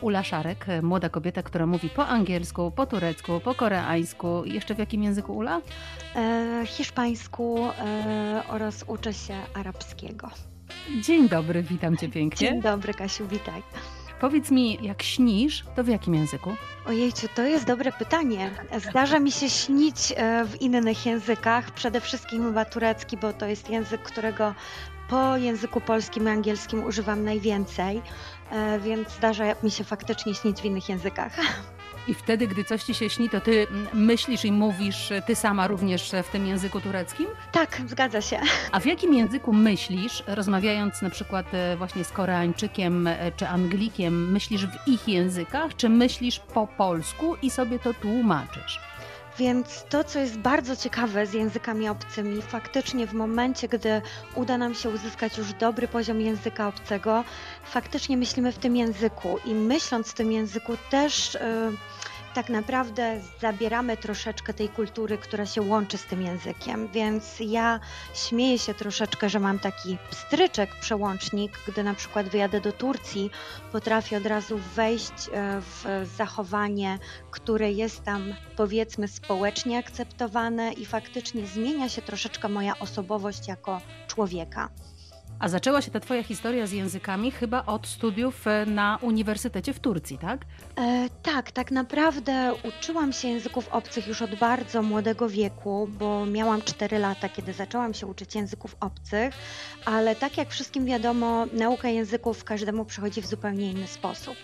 Ula Szarek, młoda kobieta, która mówi po angielsku, po turecku, po koreańsku. Jeszcze w jakim języku Ula? E, hiszpańsku e, oraz uczę się arabskiego. Dzień dobry, witam cię pięknie. Dzień dobry, Kasiu, witaj. Powiedz mi, jak śnisz, to w jakim języku? Ojejciu, to jest dobre pytanie. Zdarza mi się śnić e, w innych językach, przede wszystkim chyba turecki, bo to jest język, którego po języku polskim i angielskim używam najwięcej, e, więc zdarza mi się faktycznie śnić w innych językach. I wtedy, gdy coś ci się śni, to ty myślisz i mówisz ty sama również w tym języku tureckim? Tak, zgadza się. A w jakim języku myślisz, rozmawiając na przykład e, właśnie z Koreańczykiem e, czy Anglikiem, myślisz w ich językach, czy myślisz po polsku i sobie to tłumaczysz? Więc to, co jest bardzo ciekawe z językami obcymi, faktycznie w momencie, gdy uda nam się uzyskać już dobry poziom języka obcego, faktycznie myślimy w tym języku i myśląc w tym języku też. Yy, tak naprawdę zabieramy troszeczkę tej kultury, która się łączy z tym językiem. Więc ja śmieję się troszeczkę, że mam taki stryczek, przełącznik, gdy na przykład wyjadę do Turcji, potrafię od razu wejść e, w zachowanie, które jest tam powiedzmy społecznie akceptowane i faktycznie zmienia się troszeczkę moja osobowość jako człowieka. A zaczęła się ta Twoja historia z językami chyba od studiów e, na uniwersytecie w Turcji, tak? E, tak, tak naprawdę uczyłam się języków obcych już od bardzo młodego wieku, bo miałam 4 lata, kiedy zaczęłam się uczyć języków obcych, ale tak jak wszystkim wiadomo, nauka języków każdemu przychodzi w zupełnie inny sposób.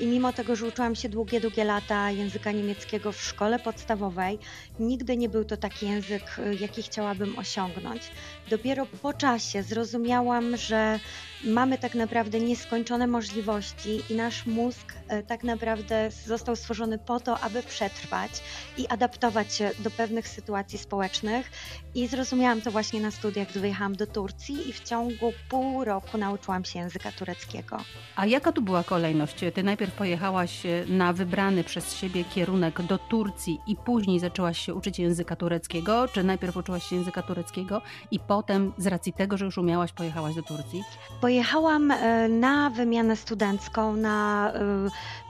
I mimo tego, że uczyłam się długie, długie lata języka niemieckiego w szkole podstawowej, nigdy nie był to taki język, e, jaki chciałabym osiągnąć. Dopiero po czasie zrozumiałam, że mamy tak naprawdę nieskończone możliwości i nasz mózg e, tak naprawdę został stworzony po to, aby przetrwać i adaptować się do pewnych sytuacji społecznych. I zrozumiałam to właśnie na studiach, gdy wyjechałam do Turcji i w ciągu pół roku nauczyłam się języka tureckiego. A jaka tu była kolejność? Ty najpierw pojechałaś e, na wybrany przez siebie kierunek do Turcji i później zaczęłaś się uczyć języka tureckiego? Czy najpierw uczyłaś się języka tureckiego i potem z racji tego, że już umiałaś, pojechałaś do Turcji? Pojechałam e, na wymianę studencką, na e,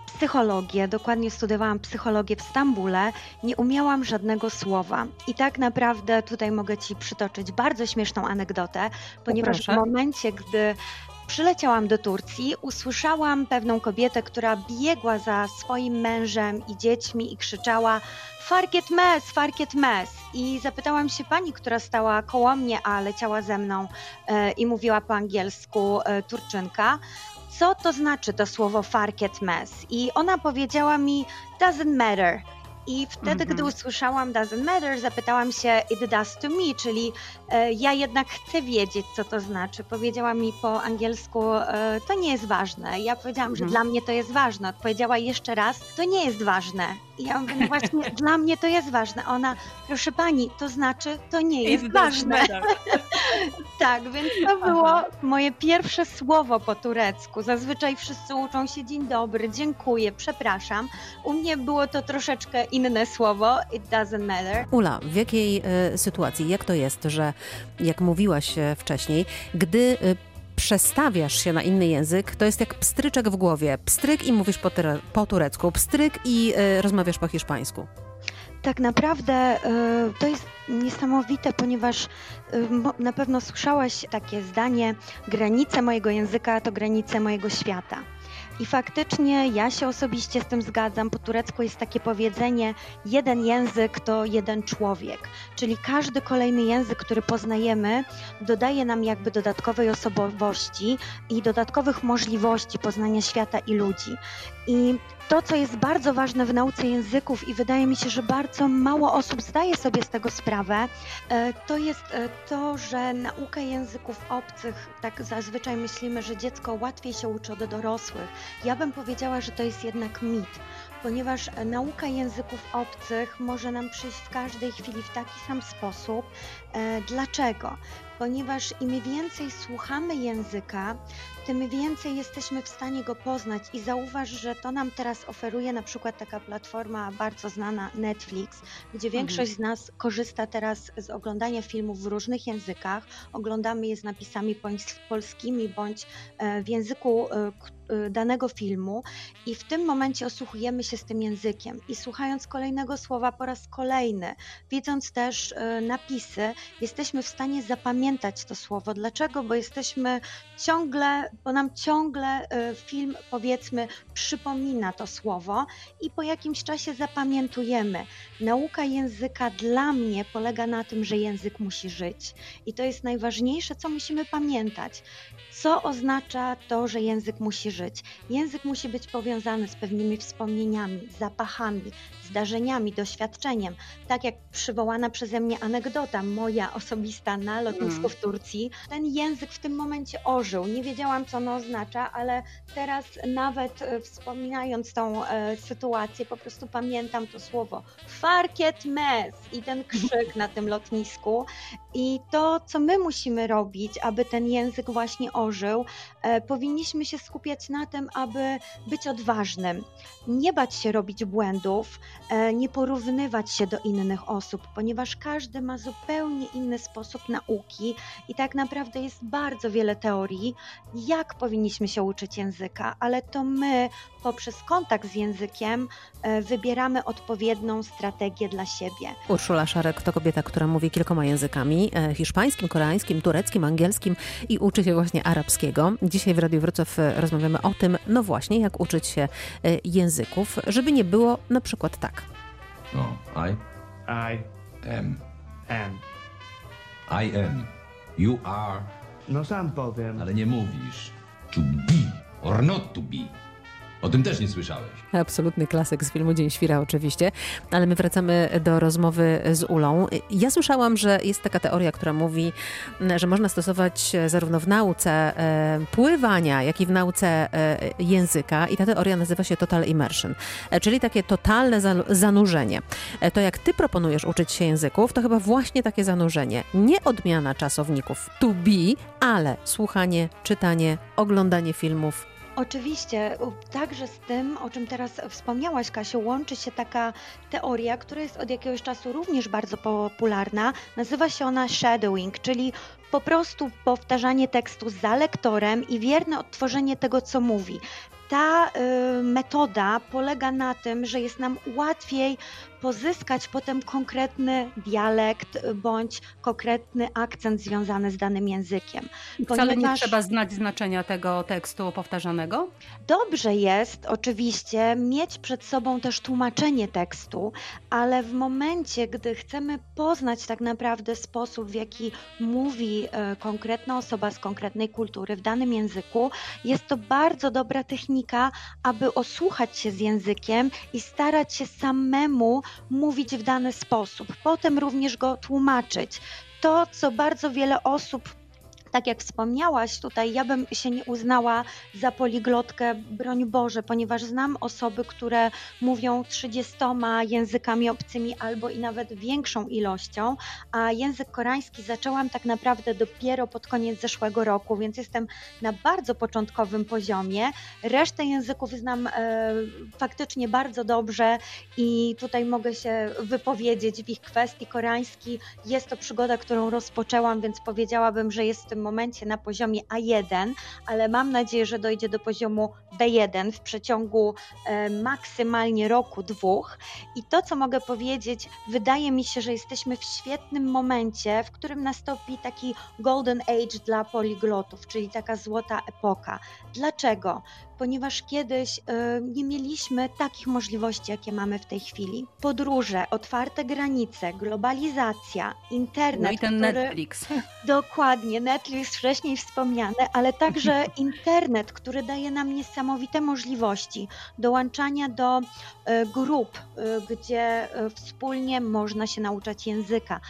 psychologię, dokładnie studiowałam psychologię w Stambule, nie umiałam żadnego słowa. I tak naprawdę tutaj mogę Ci przytoczyć bardzo śmieszną anegdotę, ponieważ w momencie, gdy przyleciałam do Turcji, usłyszałam pewną kobietę, która biegła za swoim mężem i dziećmi i krzyczała Farket mes, farket mes. I zapytałam się pani, która stała koło mnie, a leciała ze mną e, i mówiła po angielsku e, Turczynka, co to znaczy to słowo farket mes. I ona powiedziała mi, doesn't matter. I wtedy, mm -hmm. gdy usłyszałam Doesn't Matter, zapytałam się It does to me, czyli e, ja jednak chcę wiedzieć, co to znaczy. Powiedziała mi po angielsku, e, to nie jest ważne. Ja powiedziałam, mm -hmm. że mhm. dla mnie to jest ważne. Odpowiedziała jeszcze raz, to nie jest ważne. I ja mówię, no właśnie, dla mnie to jest ważne. Ona, proszę pani, to znaczy, to nie jest ważne. tak, więc to było Aha. moje pierwsze słowo po turecku. Zazwyczaj wszyscy uczą się dzień dobry, dziękuję, przepraszam. U mnie było to troszeczkę inne słowo, it doesn't matter. Ula, w jakiej y, sytuacji, jak to jest, że jak mówiłaś e, wcześniej, gdy y, przestawiasz się na inny język, to jest jak pstryczek w głowie. Pstryk i mówisz po, po turecku, pstryk i y, rozmawiasz po hiszpańsku. Tak naprawdę y, to jest niesamowite, ponieważ y, na pewno słyszałaś takie zdanie: granice mojego języka to granice mojego świata. I faktycznie ja się osobiście z tym zgadzam. Po turecku jest takie powiedzenie: jeden język to jeden człowiek. Czyli każdy kolejny język, który poznajemy, dodaje nam jakby dodatkowej osobowości i dodatkowych możliwości poznania świata i ludzi. I to, co jest bardzo ważne w nauce języków i wydaje mi się, że bardzo mało osób zdaje sobie z tego sprawę, e, to jest e, to, że nauka języków obcych, tak zazwyczaj myślimy, że dziecko łatwiej się uczy od dorosłych. Ja bym powiedziała, że to jest jednak mit, ponieważ nauka języków obcych może nam przyjść w każdej chwili w taki sam sposób. E, dlaczego? ponieważ im więcej słuchamy języka, tym więcej jesteśmy w stanie go poznać i zauważ, że to nam teraz oferuje na przykład taka platforma bardzo znana Netflix, gdzie mhm. większość z nas korzysta teraz z oglądania filmów w różnych językach. Oglądamy je z napisami polskimi bądź e, w języku, e, Y, danego filmu i w tym momencie osłuchujemy się z tym językiem i słuchając kolejnego słowa po raz kolejny, widząc też y, napisy, jesteśmy w stanie zapamiętać to słowo. Dlaczego? Bo jesteśmy ciągle, bo nam ciągle y, film powiedzmy przypomina to słowo i po jakimś czasie zapamiętujemy. Nauka języka dla mnie polega na tym, że język musi żyć i to jest najważniejsze, co musimy pamiętać. Co oznacza to, że język musi żyć? Język musi być powiązany z pewnymi wspomnieniami, zapachami, zdarzeniami, doświadczeniem. Tak jak przywołana przeze mnie anegdota, moja osobista na lotnisku mm. w Turcji, ten język w tym momencie ożył. Nie wiedziałam, co ono oznacza, ale teraz nawet e, wspominając tą e, sytuację, po prostu pamiętam to słowo. Farkiet mes i ten krzyk na tym lotnisku. I to, co my musimy robić, aby ten język właśnie ożył, e, powinniśmy się skupiać na tym, aby być odważnym, nie bać się robić błędów, e, nie porównywać się do innych osób, ponieważ każdy ma zupełnie inny sposób nauki i tak naprawdę jest bardzo wiele teorii, jak powinniśmy się uczyć języka, ale to my poprzez kontakt z językiem e, wybieramy odpowiednią strategię dla siebie. Urszula Szarek to kobieta, która mówi kilkoma językami: e, hiszpańskim, koreańskim, tureckim, angielskim i uczy się właśnie arabskiego. Dzisiaj w Radiu Wrocław e, rozmawiamy o tym, no właśnie, jak uczyć się języków, żeby nie było na przykład tak. No, I. I. Am. Am. I am. You are. No sam powiem. Ale nie mówisz. To be or not to be. O tym też nie słyszałeś. Absolutny klasyk z filmu Dzień Świra oczywiście, ale my wracamy do rozmowy z Ulą. Ja słyszałam, że jest taka teoria, która mówi, że można stosować zarówno w nauce e, pływania, jak i w nauce e, języka i ta teoria nazywa się total immersion, e, czyli takie totalne zanurzenie. To jak ty proponujesz uczyć się języków, to chyba właśnie takie zanurzenie. Nie odmiana czasowników to be, ale słuchanie, czytanie, oglądanie filmów, Oczywiście, także z tym, o czym teraz wspomniałaś, Kasiu, łączy się taka teoria, która jest od jakiegoś czasu również bardzo popularna. Nazywa się ona shadowing, czyli po prostu powtarzanie tekstu za lektorem i wierne odtworzenie tego, co mówi. Ta y, metoda polega na tym, że jest nam łatwiej pozyskać potem konkretny dialekt bądź konkretny akcent związany z danym językiem. Wcale nie trzeba znać znaczenia tego tekstu powtarzanego? Dobrze jest oczywiście mieć przed sobą też tłumaczenie tekstu, ale w momencie, gdy chcemy poznać tak naprawdę sposób, w jaki mówi e, konkretna osoba z konkretnej kultury w danym języku, jest to bardzo dobra technika, aby osłuchać się z językiem i starać się samemu mówić w dany sposób, potem również go tłumaczyć. To, co bardzo wiele osób tak jak wspomniałaś tutaj, ja bym się nie uznała za poliglotkę, broń Boże, ponieważ znam osoby, które mówią 30 językami obcymi albo i nawet większą ilością, a język koreański zaczęłam tak naprawdę dopiero pod koniec zeszłego roku, więc jestem na bardzo początkowym poziomie. Resztę języków znam e, faktycznie bardzo dobrze i tutaj mogę się wypowiedzieć w ich kwestii. Koreański jest to przygoda, którą rozpoczęłam, więc powiedziałabym, że jest w tym tym momencie na poziomie A1, ale mam nadzieję, że dojdzie do poziomu B1 w przeciągu e, maksymalnie roku, dwóch. I to, co mogę powiedzieć, wydaje mi się, że jesteśmy w świetnym momencie, w którym nastąpi taki golden age dla poliglotów, czyli taka złota epoka. Dlaczego? Ponieważ kiedyś y, nie mieliśmy takich możliwości, jakie mamy w tej chwili. Podróże, otwarte granice, globalizacja, internet. No i ten który, Netflix. Dokładnie, Netflix wcześniej wspomniane, ale także internet, który daje nam niesamowite możliwości dołączania do y, grup, y, gdzie wspólnie można się nauczać języka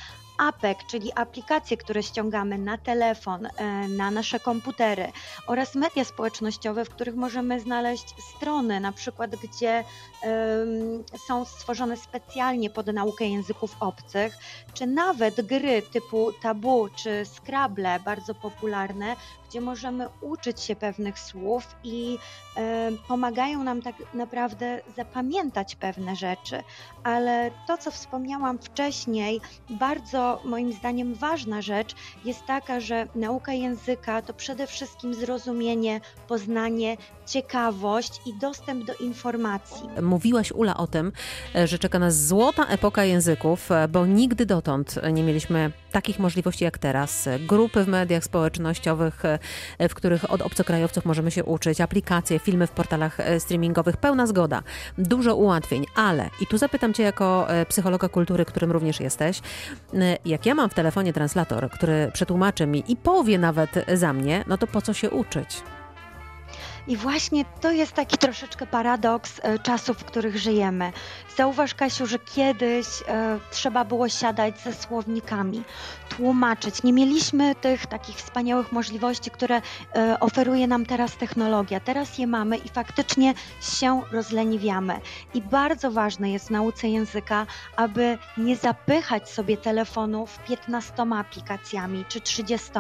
apek, czyli aplikacje, które ściągamy na telefon, e, na nasze komputery oraz media społecznościowe, w których możemy znaleźć strony, na przykład gdzie są stworzone specjalnie pod naukę języków obcych, czy nawet gry typu Tabu czy Scrabble, bardzo popularne, gdzie możemy uczyć się pewnych słów i e, pomagają nam tak naprawdę zapamiętać pewne rzeczy. Ale to, co wspomniałam wcześniej, bardzo moim zdaniem ważna rzecz jest taka, że nauka języka to przede wszystkim zrozumienie, poznanie, ciekawość i dostęp do informacji. Mówiłaś, Ula, o tym, e, że czeka nas złota epoka języków, e, bo nigdy dotąd nie mieliśmy takich możliwości jak teraz. Grupy w mediach społecznościowych, w których od obcokrajowców możemy się uczyć, aplikacje, filmy w portalach e, streamingowych, pełna zgoda, dużo ułatwień, ale i tu zapytam Cię jako e, psychologa kultury, którym również jesteś, e, jak ja mam w telefonie translator, który przetłumaczy mi i powie nawet za mnie, no to po co się uczyć? I właśnie to jest taki troszeczkę paradoks e, czasów, w których żyjemy. Zauważ, Kasiu, że kiedyś e, trzeba było siadać ze słownikami, tłumaczyć. Nie mieliśmy tych takich wspaniałych możliwości, które e, oferuje nam teraz technologia. Teraz je mamy i faktycznie się rozleniwiamy. I bardzo ważne jest w nauce języka, aby nie zapychać sobie telefonów 15 aplikacjami czy 30,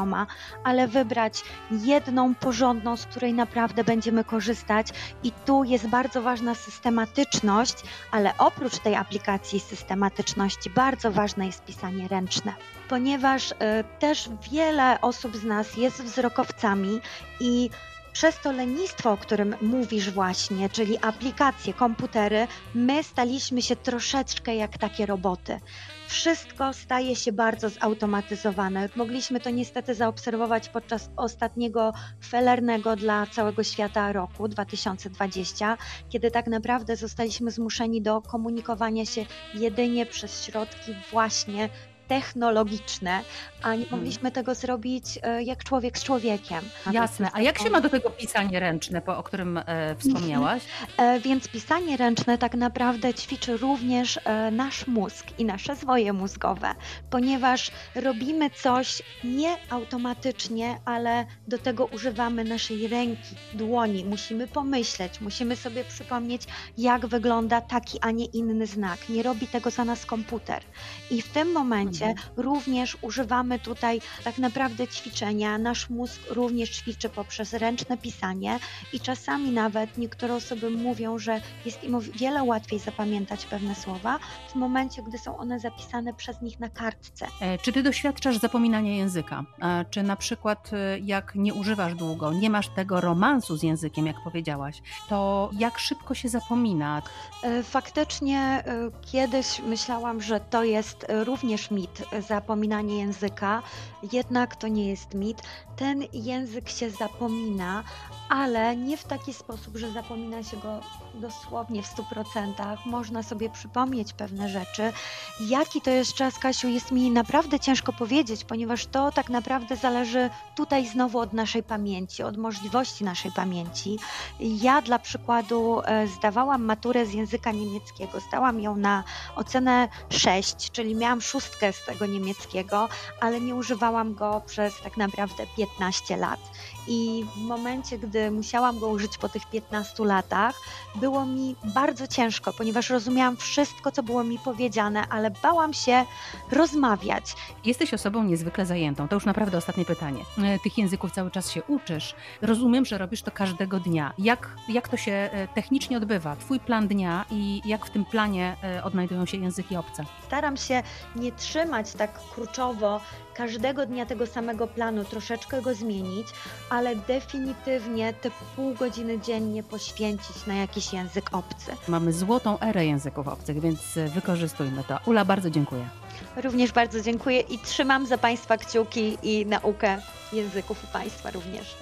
ale wybrać jedną porządną, z której naprawdę będziemy korzystać. I tu jest bardzo ważna systematyczność, ale oprócz tej aplikacji systematyczności, bardzo ważne jest pisanie ręczne, ponieważ y, też wiele osób z nas jest wzrokowcami i przez to lenistwo, o którym mówisz właśnie, czyli aplikacje, komputery, my staliśmy się troszeczkę jak takie roboty. Wszystko staje się bardzo zautomatyzowane. Mogliśmy to niestety zaobserwować podczas ostatniego felernego dla całego świata roku 2020, kiedy tak naprawdę zostaliśmy zmuszeni do komunikowania się jedynie przez środki właśnie technologiczne, a nie mogliśmy tego zrobić e, jak człowiek z człowiekiem. Jasne. A jak się ma do tego pisanie ręczne, po, o którym e, wspomniałaś? E, Więc pisanie ręczne tak naprawdę ćwiczy również e, nasz mózg i nasze zwoje mózgowe, ponieważ robimy coś nie automatycznie, ale do tego używamy naszej ręki, dłoni. Musimy pomyśleć, musimy sobie przypomnieć, jak wygląda taki, a nie inny znak. Nie robi tego za nas komputer. I w tym momencie również używamy tutaj tak naprawdę ćwiczenia. Nasz mózg również ćwiczy poprzez ręczne pisanie i czasami nawet niektóre osoby mówią, że jest im o wiele łatwiej zapamiętać pewne słowa w momencie, gdy są one zapisane przez nich na kartce. E, Czy ty doświadczasz zapominania języka? E, Czy na przykład e, jak nie używasz długo, nie masz tego romansu z językiem, jak powiedziałaś, to jak szybko się zapomina? Faktycznie kiedyś myślałam, że to jest również mit, e, zapominanie języka, jednak to nie jest mit. Ten język się zapomina, ale nie w taki sposób, że zapomina się go dosłownie w 100%. Można sobie przypomnieć pewne rzeczy. Jaki to jest czas, Kasiu, jest mi naprawdę ciężko powiedzieć, ponieważ to tak naprawdę zależy tutaj znowu od naszej pamięci, od możliwości naszej pamięci. Ja dla przykładu e, zdawałam maturę z języka niemieckiego. Zdałam ją na ocenę 6, czyli miałam szóstkę z tego niemieckiego, ale nie używałam go przez tak naprawdę 15 lat. I w momencie, gdy musiałam go użyć po tych 15 latach, było mi bardzo ciężko, ponieważ rozumiałam wszystko, co było mi powiedziane, ale bałam się rozmawiać. Jesteś osobą niezwykle zajętą. To już naprawdę ostatnie pytanie. E, Tych języków cały czas się uczysz. Rozumiem, że robisz to każdego dnia. Jak, jak to się e, technicznie odbywa? Twój plan dnia i jak w tym planie e, odnajdują się języki obce? Staram się nie trzymać tak kurczowo każdego dnia tego samego planu, troszeczkę go zmienić, ale definitywnie te pół godziny dziennie poświęcić na jakiś język obcy. Mamy złotą erę języków obcych, więc e, wykorzystujmy to. Ula, bardzo dziękuję. Również bardzo dziękuję i trzymam za Państwa kciuki i naukę języków u Państwa również.